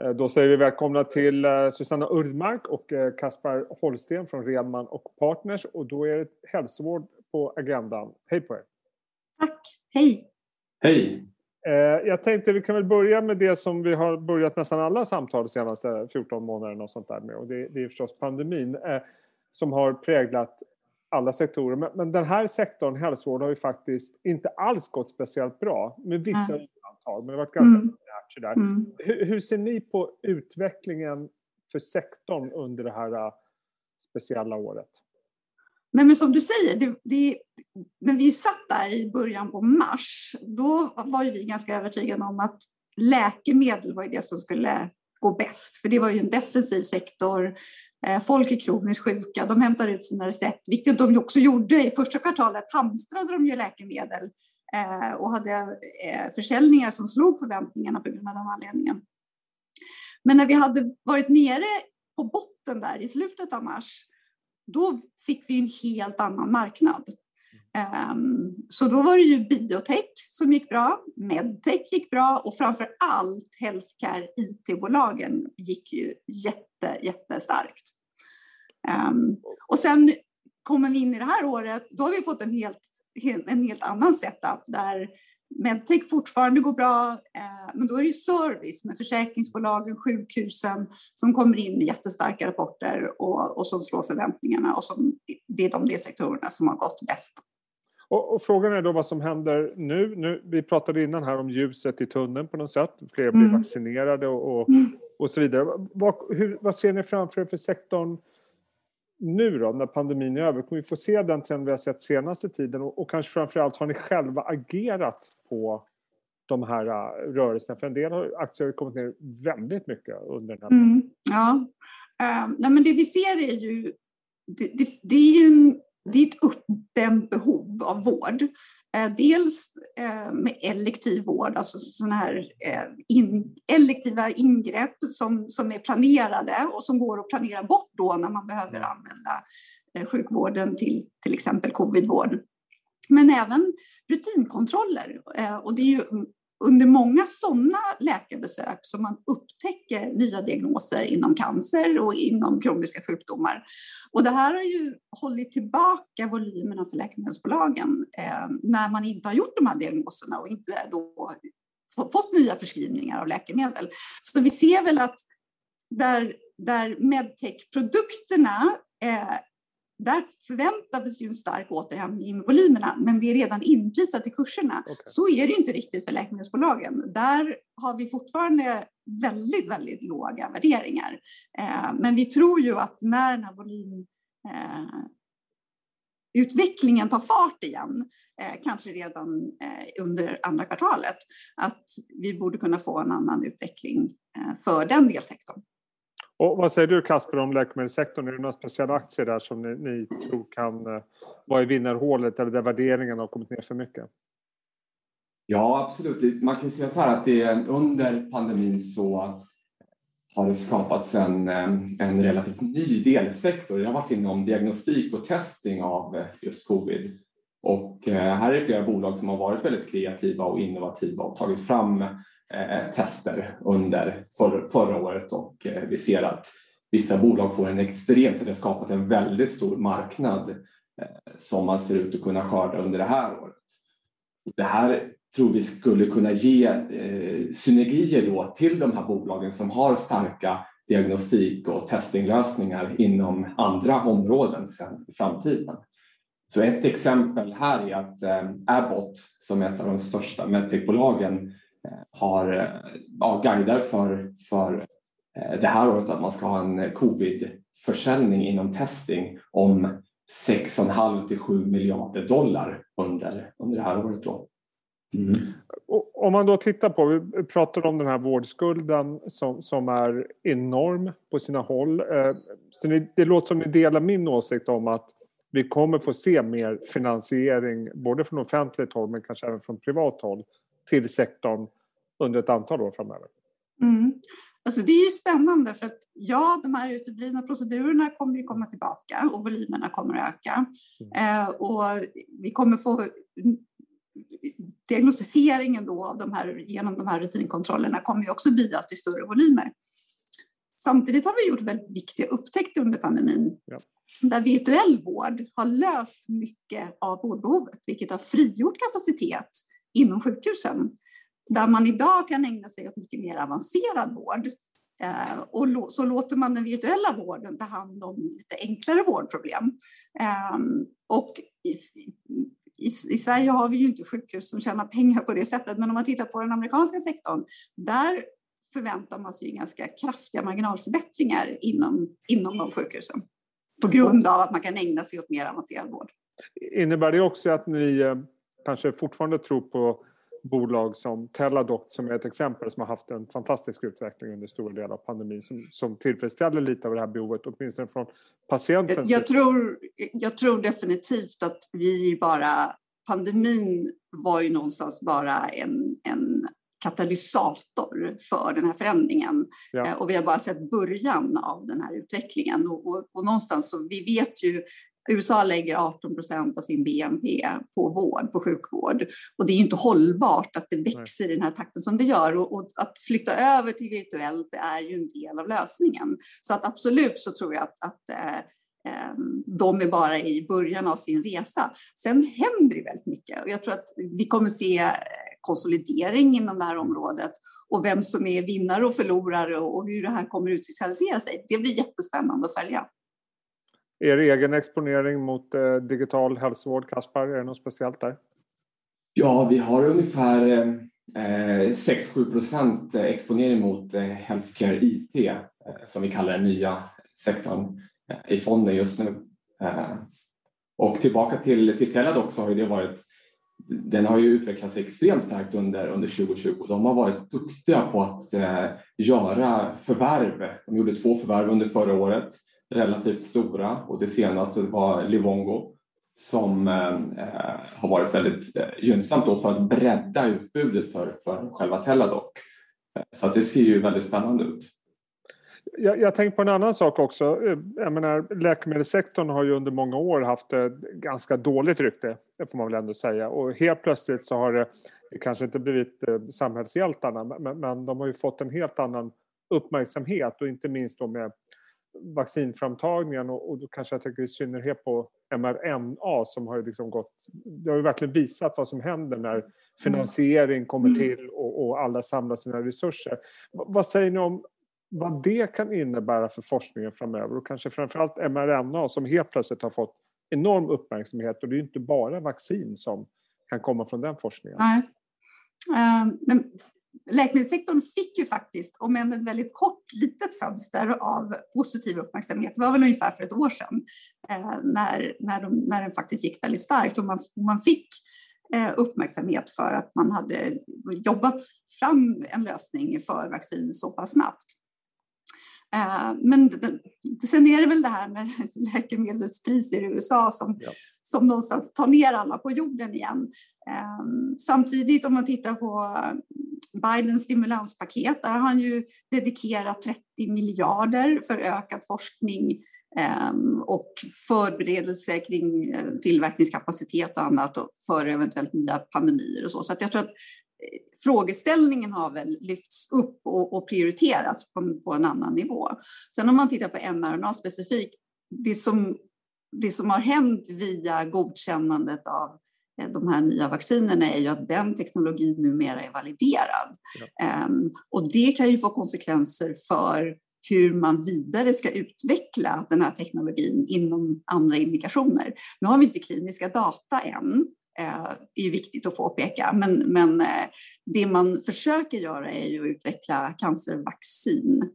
Eh, då säger vi välkomna till eh, Susanna Urdmark och eh, Kaspar Holsten från Redman och Partners. Och då är det hälsovård på agendan. Hej på er! Tack! Hej! Hej! Jag tänkte vi kan väl börja med det som vi har börjat nästan alla samtal de senaste 14 månaderna och sånt där med. Och det, det är förstås pandemin som har präglat alla sektorer. Men, den här sektorn, hälsovård, har ju faktiskt inte alls gått speciellt bra. Med vissa undantag, men det har varit ganska mm sådär. Mm. Hur, hur, ser ni på utvecklingen för sektorn under det här äh, speciella året? Nej, men som du säger, det, det, när vi satt där i början på mars, då var ju vi ganska övertygade om att läkemedel var det som skulle gå bäst, för det var ju en defensiv sektor. Eh, folk är kroniskt sjuka, de hämtar ut sina recept, vilket de också gjorde i första kvartalet, hamstrade de ju läkemedel Eh, och hade eh, försäljningar som slog förväntningarna på grund av den anledningen. Men när vi hade varit nere på botten där i slutet av mars, då fick vi en helt annan marknad. Ehm, så då var det ju biotech som gick bra, medtech gick bra och framför allt healthcare IT-bolagen gick ju jätte, jättestarkt. Ehm, och sen kommer vi in i det här året, då har vi fått en helt en helt annan setup där medtech fortfarande går bra, eh, men då är det service med försäkringsbolagen, sjukhusen som kommer in med jättestarka rapporter och, och som slår förväntningarna och som det är de sektorerna som har gått bäst. Och, och, frågan är då vad som händer nu. nu. Vi pratade innan här om ljuset i tunneln på något sätt. Fler blir mm. vaccinerade och, och, mm. och så vidare. Vad, hur, vad ser ni framför er för sektorn nu då, när pandemin är över? Kommer vi få se den trend vi har sett senaste tiden? Och, och kanske framförallt, har ni själva agerat på de här uh, rörelserna? För en del aktier har kommit ner väldigt mycket under den här mm, Ja, uh, nej, men det vi ser är ju, det, det, det är ju en, det är ett uppdämt behov av vård. Eh, dels eh, med elektiv vård, alltså sådana här eh, in, elektiva ingrepp som, som är planerade och som går att planera bort då när man behöver använda sjukvården till till exempel covidvård. Men även rutinkontroller. Och det är ju under många sådana läkarbesök som man upptäcker nya diagnoser inom cancer och inom kroniska sjukdomar. Och det här har ju hållit tillbaka volymerna för läkemedelsbolagen eh, när man inte har gjort de här diagnoserna och inte då fått nya förskrivningar av läkemedel. Så vi ser väl att där, där medtech-produkterna eh, där oss ju en stark återhämtning i volymerna, men det är redan inprisat i kurserna. Okay. Så är det inte riktigt för läkemedelsbolagen. Där har vi fortfarande väldigt, väldigt låga värderingar. Eh, men vi tror ju att när den här volym eh, utvecklingen tar fart igen, eh, kanske redan eh, under andra kvartalet, att vi borde kunna få en annan utveckling eh, för den delsektorn. Och vad säger du Kasper om läkemedelssektorn? Är det några speciella aktier där som ni, ni tror kan eh, vara i vinnarhålet eller där värderingen har kommit ner för mycket? Ja, absolut. Man kan säga så här att det, under pandemin så har det skapats en, eh, en relativt ny delsektor. Det har varit inom diagnostik och testing av eh, just covid. Och eh, här är det flera bolag som har varit väldigt kreativa och innovativa och tagit fram eh, tester under för, förra året och eh, vi ser att vissa bolag får en extremt, eller skapat en väldigt stor marknad eh, som man ser ut att kunna skörda under det här året. Det här tror vi skulle kunna ge eh, synergier då till de här bolagen som har starka diagnostik och testinglösningar inom andra områden sen i framtiden. Så ett exempel här är att eh, Abbott som är ett av de största medtechbolagen eh, har eh, ja, guider för, för det här året att man ska ha en covidförsäljning inom testing om 6,5 till 7 miljarder dollar under, under det här året. Då. Mm. Om man då tittar på, vi pratar om den här vårdskulden som, som är enorm på sina håll. Så det, det låter som ni delar min åsikt om att vi kommer få se mer finansiering både från offentligt håll men kanske även från privat håll till sektorn under ett antal år framöver. Mm. Alltså det är ju spännande för att ja, de här uteblivna procedurerna kommer ju komma tillbaka och volymerna kommer att öka. Mm. Eh, och vi kommer få diagnostiseringen då av de här, genom de här rutinkontrollerna kommer ju också bidra till större volymer. Samtidigt har vi gjort väldigt viktiga upptäckter under pandemin. Ja. Där virtuell vård har löst mycket av vårdbehovet, vilket har frigjort kapacitet inom sjukhusen. Där man idag kan ägna sig åt mycket mer avancerad vård. Eh, och så låter man den virtuella vården ta hand om lite enklare vårdproblem. Eh, och i, i, i, Sverige har vi ju inte sjukhus som tjänar pengar på det sättet, men om man tittar på den amerikanska sektorn, där förväntar man sig ganska kraftiga marginalförbättringar inom, inom de sjukhusen på grund av att man kan ägna sig åt mer avancerad vård. Innebär det också att ni eh, kanske fortfarande tror på bolag som Teladoc som är ett exempel som har haft en fantastisk utveckling under stora delar av pandemin som, som tillfredsställer lite av det här behovet, åtminstone från patientens jag tror, jag tror definitivt att vi bara... Pandemin var ju någonstans bara en, en katalysator för den här förändringen. Ja. Eh, och vi har bara sett början av den här utvecklingen. Och, och, och någonstans så vi vet ju USA lägger 18 procent av sin BNP på vård, på sjukvård. Och det är ju inte hållbart att det växer Nej. i den här takten som det gör. Och, och, att flytta över till virtuellt är ju en del av lösningen. Så att absolut så tror jag att, att eh, Ehm, de är bara i början av sin resa. Sen händer det väldigt mycket och jag tror att vi kommer se konsolidering inom det här området och vem som är vinnare och förlorare och hur det här kommer utkristallisera sig. Det blir jättespännande att följa. Er egen exponering mot eh, digital hälsovård, Kaspar, är det något speciellt där? Ja, vi har ungefär eh, 6-7 procent exponering mot eh, Healthcare IT, eh, som vi kallar den nya sektorn. Eh, i fonden just nu. Eh, och tillbaka till, till Teladoc så har det varit den har ju utvecklats extremt starkt under, under 2020. De har varit duktiga på att eh, göra förvärv. De gjorde två förvärv under förra året, relativt stora och det senaste var Livongo som eh, har varit väldigt eh, gynnsamt då för att bredda utbudet för, för själva Teladoc. Så att det ser ju väldigt spännande ut. Jag, jag tänker på en annan sak också. Eh, jag menar, läkemedelssektorn har ju under många år haft ett ganska dåligt rykte, det får man väl ändå säga. Och helt plötsligt så har det, kanske inte blivit eh, samhällshjältarna, men, men de har ju fått en helt annan uppmärksamhet och inte minst då med vaccinframtagningen och, och då kanske jag tänker i synnerhet på mRNA som har ju liksom gått... Det har ju verkligen visat vad som händer när finansiering kommer mm. till och, och alla samlar sina resurser. Vad säger ni om vad det kan innebära för forskningen framöver och kanske framförallt mRNA som helt plötsligt har fått enorm uppmärksamhet och det är ju inte bara vaccin som kan komma från den forskningen. Nej. Uh, läkemedelssektorn fick ju faktiskt, om än ett väldigt kort litet fönster av positiv uppmärksamhet, det var väl ungefär för ett år sedan, uh, när, när, de, när den faktiskt gick väldigt starkt och man, man fick uh, uppmärksamhet för att man hade jobbat fram en lösning för vaccin så pass snabbt. Eh, men sen är det väl det här med läkemedelspriser i USA som, ja. som någonstans tar ner alla på jorden igen. Ehm, samtidigt om man tittar på Bidens stimulanspaket, där har han ju dedikerat 30 miljarder för ökad forskning ehm, och förberedelse kring eh, tillverkningskapacitet och annat för eventuellt nya pandemier och så. Så jag tror att frågeställningen har väl lyfts upp och, och prioriterats på, på, en annan nivå. Sen om man tittar på mRNA specifikt, det som, det som har hänt via godkännandet av eh, de här nya vaccinerna är ju att den teknologin numera är validerad. Ja. Um, och det kan ju få konsekvenser för hur man vidare ska utveckla den här teknologin inom andra indikationer. Nu har vi inte kliniska data än, är ju viktigt att påpeka. Men, men eh, det man försöker göra är ju att utveckla cancervaccin.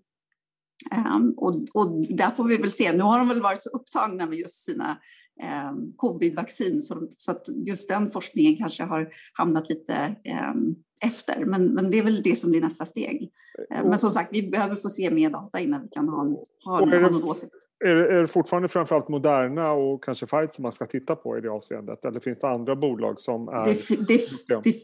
Um, och, och där får vi väl se. Nu har de väl varit så upptagna med just sina um, covidvaccin så, så, att just den forskningen kanske har hamnat lite um, efter. Men, men det är väl det som blir nästa steg. Men som sagt, vi behöver få se mer data innan vi kan ha, ha, ha någon åsikt är, är det fortfarande framförallt Moderna och kanske Pfizer man ska titta på i det avseendet? Eller finns det andra bolag som är... Det, det, det,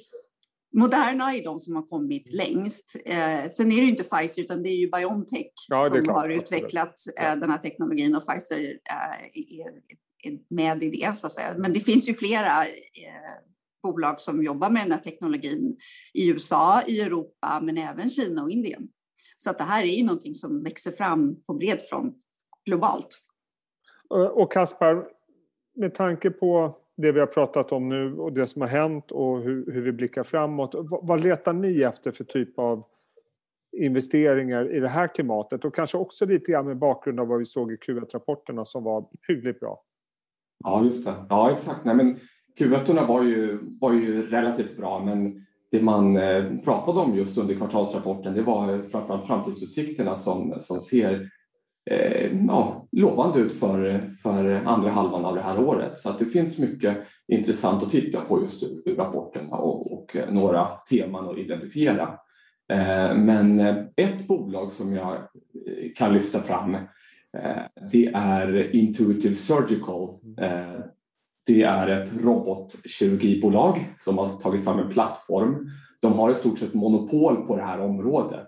Moderna är de som har kommit längst. Eh, sen är det inte Pfizer utan det är ju Biontech ja, som klart, har utvecklat eh, den här teknologin och Pfizer eh, är, är, med i det så att säga. Men det finns ju flera eh, bolag som jobbar med den här teknologin i USA, i Europa men även Kina och Indien. Så att det här är ju någonting som växer fram på bred front globalt. Och Kaspar, med tanke på det vi har pratat om nu och det som har hänt och hur, hur vi blickar framåt. Vad, vad letar ni efter för typ av investeringar i det här klimatet och kanske också lite grann med bakgrund av vad vi såg i Q1-rapporterna som var hyggligt bra. Ja, just det. Ja, exakt. Nej, men Q1 var ju, var ju relativt bra, men det man eh, pratade om just under kvartalsrapporten det var framförallt framtidsutsikterna som, som ser eh, Eh, ja, lovande ut för, för andra halvan av det här året. Så att det finns mycket intressant att titta på just ur rapporterna och, och några teman att identifiera. Eh, men ett bolag som jag eh, kan lyfta fram eh, det är Intuitive Surgical. Det är ett robotkirurgibolag som har tagit fram en plattform. De har i stort sett monopol på det här området.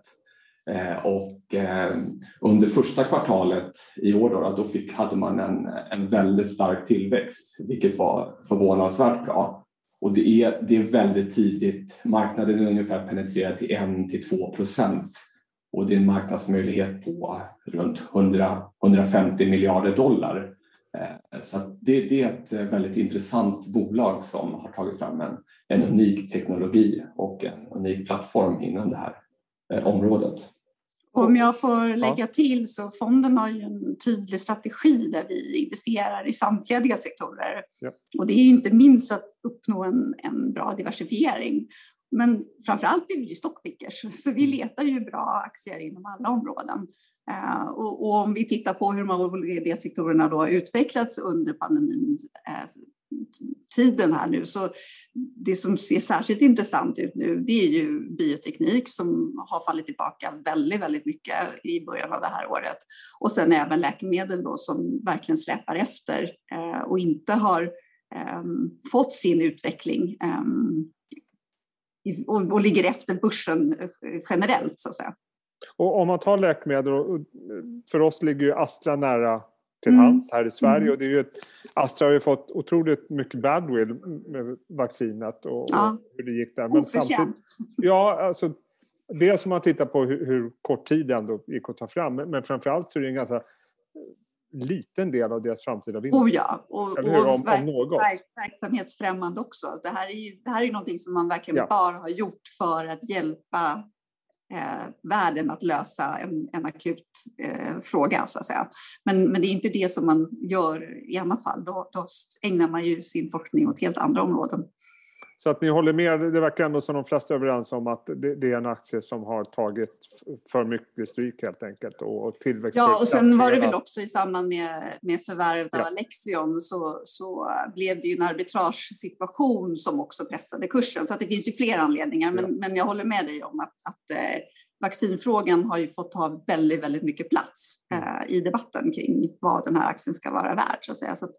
Eh, och eh, under första kvartalet i år då, då fick, hade man en, en väldigt stark tillväxt, vilket var förvånansvärt bra. Och det är, det är väldigt tidigt. Marknaden är ungefär penetrerad till 1 till 2 procent och det är en marknadsmöjlighet på runt 100, 150 miljarder dollar. Eh, så det, det, är ett väldigt intressant bolag som har tagit fram en, en unik teknologi och en unik plattform inom det här området. Om jag får lägga till så fonden har ju en tydlig strategi där vi investerar i samtliga sektorer. Ja. Och det är ju inte minst att uppnå en, en bra diversifiering. Men framför allt är vi ju stockpickers, så vi mm. letar ju bra aktier inom alla områden. Uh, och, och, om vi tittar på hur de olika sektorerna då har utvecklats under pandemin uh, tiden här nu. Så det som ser särskilt intressant ut nu det är ju bioteknik som har fallit tillbaka väldigt, väldigt mycket i början av det här året. Och sen även läkemedel då som verkligen släpar efter eh, och inte har eh, fått sin utveckling eh, och, och ligger efter börsen eh, generellt så att säga. Och om man tar läkemedel, för oss ligger ju Astra nära till mm. hands här i Sverige. Mm. Och det är ju ett, Astra har ju fått otroligt mycket badwill med vaccinet och, ja. och hur det gick där. Men samtidigt, ja, alltså, det som man tittar på hur, hur, kort tid det ändå gick att ta fram. Men, men framförallt så är det en ganska liten del av deras framtida vinst. Oh ja, och, och om, verk, om verk, verksamhetsfrämmande också. Det här är ju det här är någonting som man verkligen ja. bara har gjort för att hjälpa eh, världen att lösa en, en akut eh, fråga, så att säga. Men, men det är inte det som man gör i annat fall. Då, då ägnar man ju sin forskning åt helt andra områden. Så att ni håller med, det verkar ändå som de flesta är överens om att det, det, är en aktie som har tagit för mycket stryk helt enkelt och tillväxt. Ja, och sen var det väl också i samband med, med förvärvet av ja. Alexion så, så blev det ju en arbitragesituation som också pressade kursen. Så att det finns ju fler anledningar, men, ja. men jag håller med dig om att, att eh, vaccinfrågan har ju fått ta väldigt, väldigt mycket plats mm. eh, i debatten kring vad den här aktien ska vara värd. Så att säga. Så att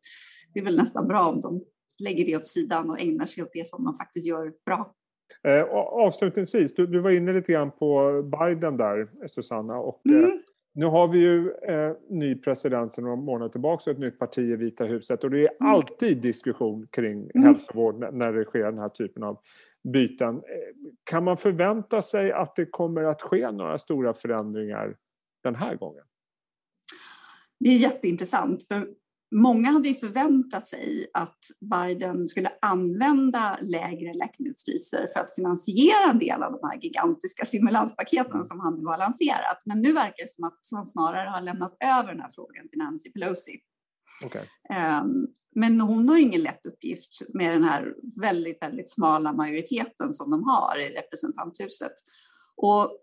det är väl nästan bra om de lägger det åt sidan och ägnar sig åt det som de faktiskt gör bra. Eh, avslutningsvis, du, du, var inne lite grann på Biden där, Susanna. Och, eh, mm. eh, nu har vi ju eh, ny president sedan några månader tillbaka och ett nytt parti i Vita huset. Och det är mm. alltid diskussion kring mm. hälsovård när det sker den här typen av byten. Eh, kan man förvänta sig att det kommer att ske några stora förändringar den här gången? Det är jätteintressant, för Många hade ju förväntat sig att Biden skulle använda lägre läkemedelspriser för att finansiera en del av de här gigantiska stimulanspaketen som han nu har lanserat. Men nu verkar det som att han snarare har lämnat över den här frågan till Nancy Pelosi. Okay. Ehm, men hon har ingen lätt uppgift med den här väldigt, väldigt smala majoriteten som de har i representanthuset. Och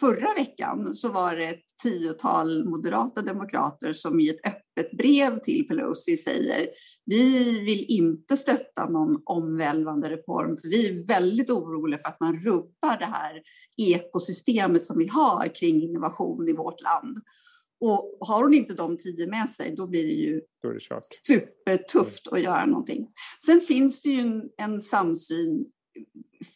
Förra veckan så var det ett tiotal moderata demokrater som i ett öppet brev till Pelosi säger vi vill inte stötta någon omvälvande reform för vi är väldigt oroliga för att man rubbar det här ekosystemet som vi har kring innovation i vårt land. Och har hon inte de tio med sig, då blir det ju det supertufft att göra någonting. Sen finns det ju en, en samsyn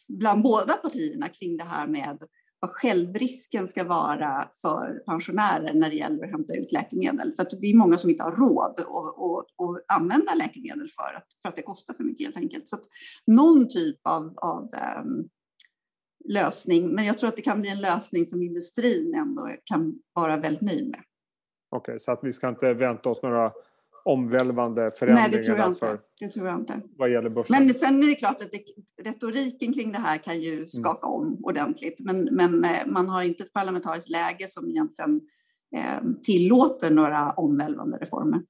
bland båda partierna kring det här med vad självrisken ska vara för pensionärer när det gäller att hämta ut läkemedel. För att det är många som inte har råd att, använda läkemedel för att, för att det kostar för mycket helt enkelt. Så att någon typ av, av um, lösning, men jag tror att det kan bli en lösning som industrin ändå kan vara väldigt nöjd med. Okej, okay, så att vi ska inte vänta oss några omvälvande förändringar? Nej, det tror jag inte. Det tror jag inte. Vad gäller börsen? Men sen är det klart att det, retoriken kring det här kan ju mm. skaka om ordentligt, men, men eh, man har inte ett parlamentariskt läge som egentligen eh, tillåter några omvälvande reformer.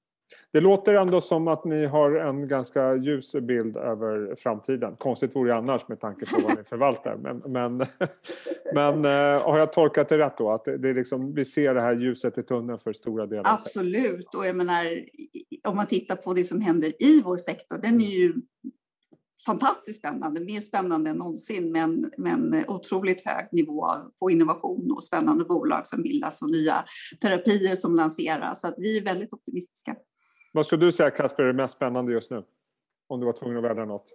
Det låter ändå som att ni har en ganska ljus bild över framtiden. Konstigt vore det annars med tanke på vad ni förvaltar. Men, men, men eh, har jag tolkat det rätt då? Att det är liksom, vi ser det här ljuset i tunneln för stora delar? Absolut. Och jag menar, om man tittar på det som händer i vår sektor, den är ju fantastiskt spännande, mer spännande än någonsin, men, men otroligt hög nivå på innovation och spännande bolag som bildas och nya terapier som lanseras. Så att vi är väldigt optimistiska. Vad skulle du säga Kasper är det mest spännande just nu? Om du var tvungen att välja något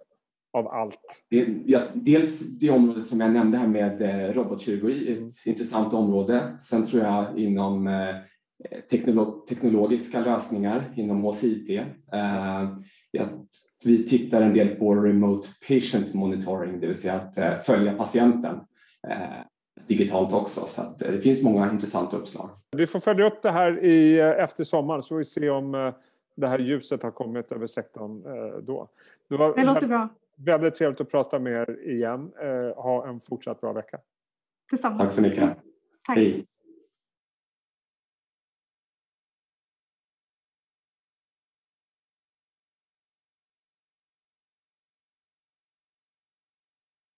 av allt? Ja, dels det område som jag nämnde här med eh, robotkirurgi, ett mm. intressant område. Sen tror jag inom eh, teknolog teknologiska lösningar inom HCIT. Eh, vi tittar en del på remote patient monitoring, det vill säga att följa patienten digitalt också. Så det finns många intressanta uppslag. Vi får följa upp det här i, efter sommaren så vi ser om det här ljuset har kommit över sektorn eh, då. Det, var det låter bra. Väldigt trevligt att prata med er igen. Eh, ha en fortsatt bra vecka. Detsamma. Tack så mycket. Tack. Hej.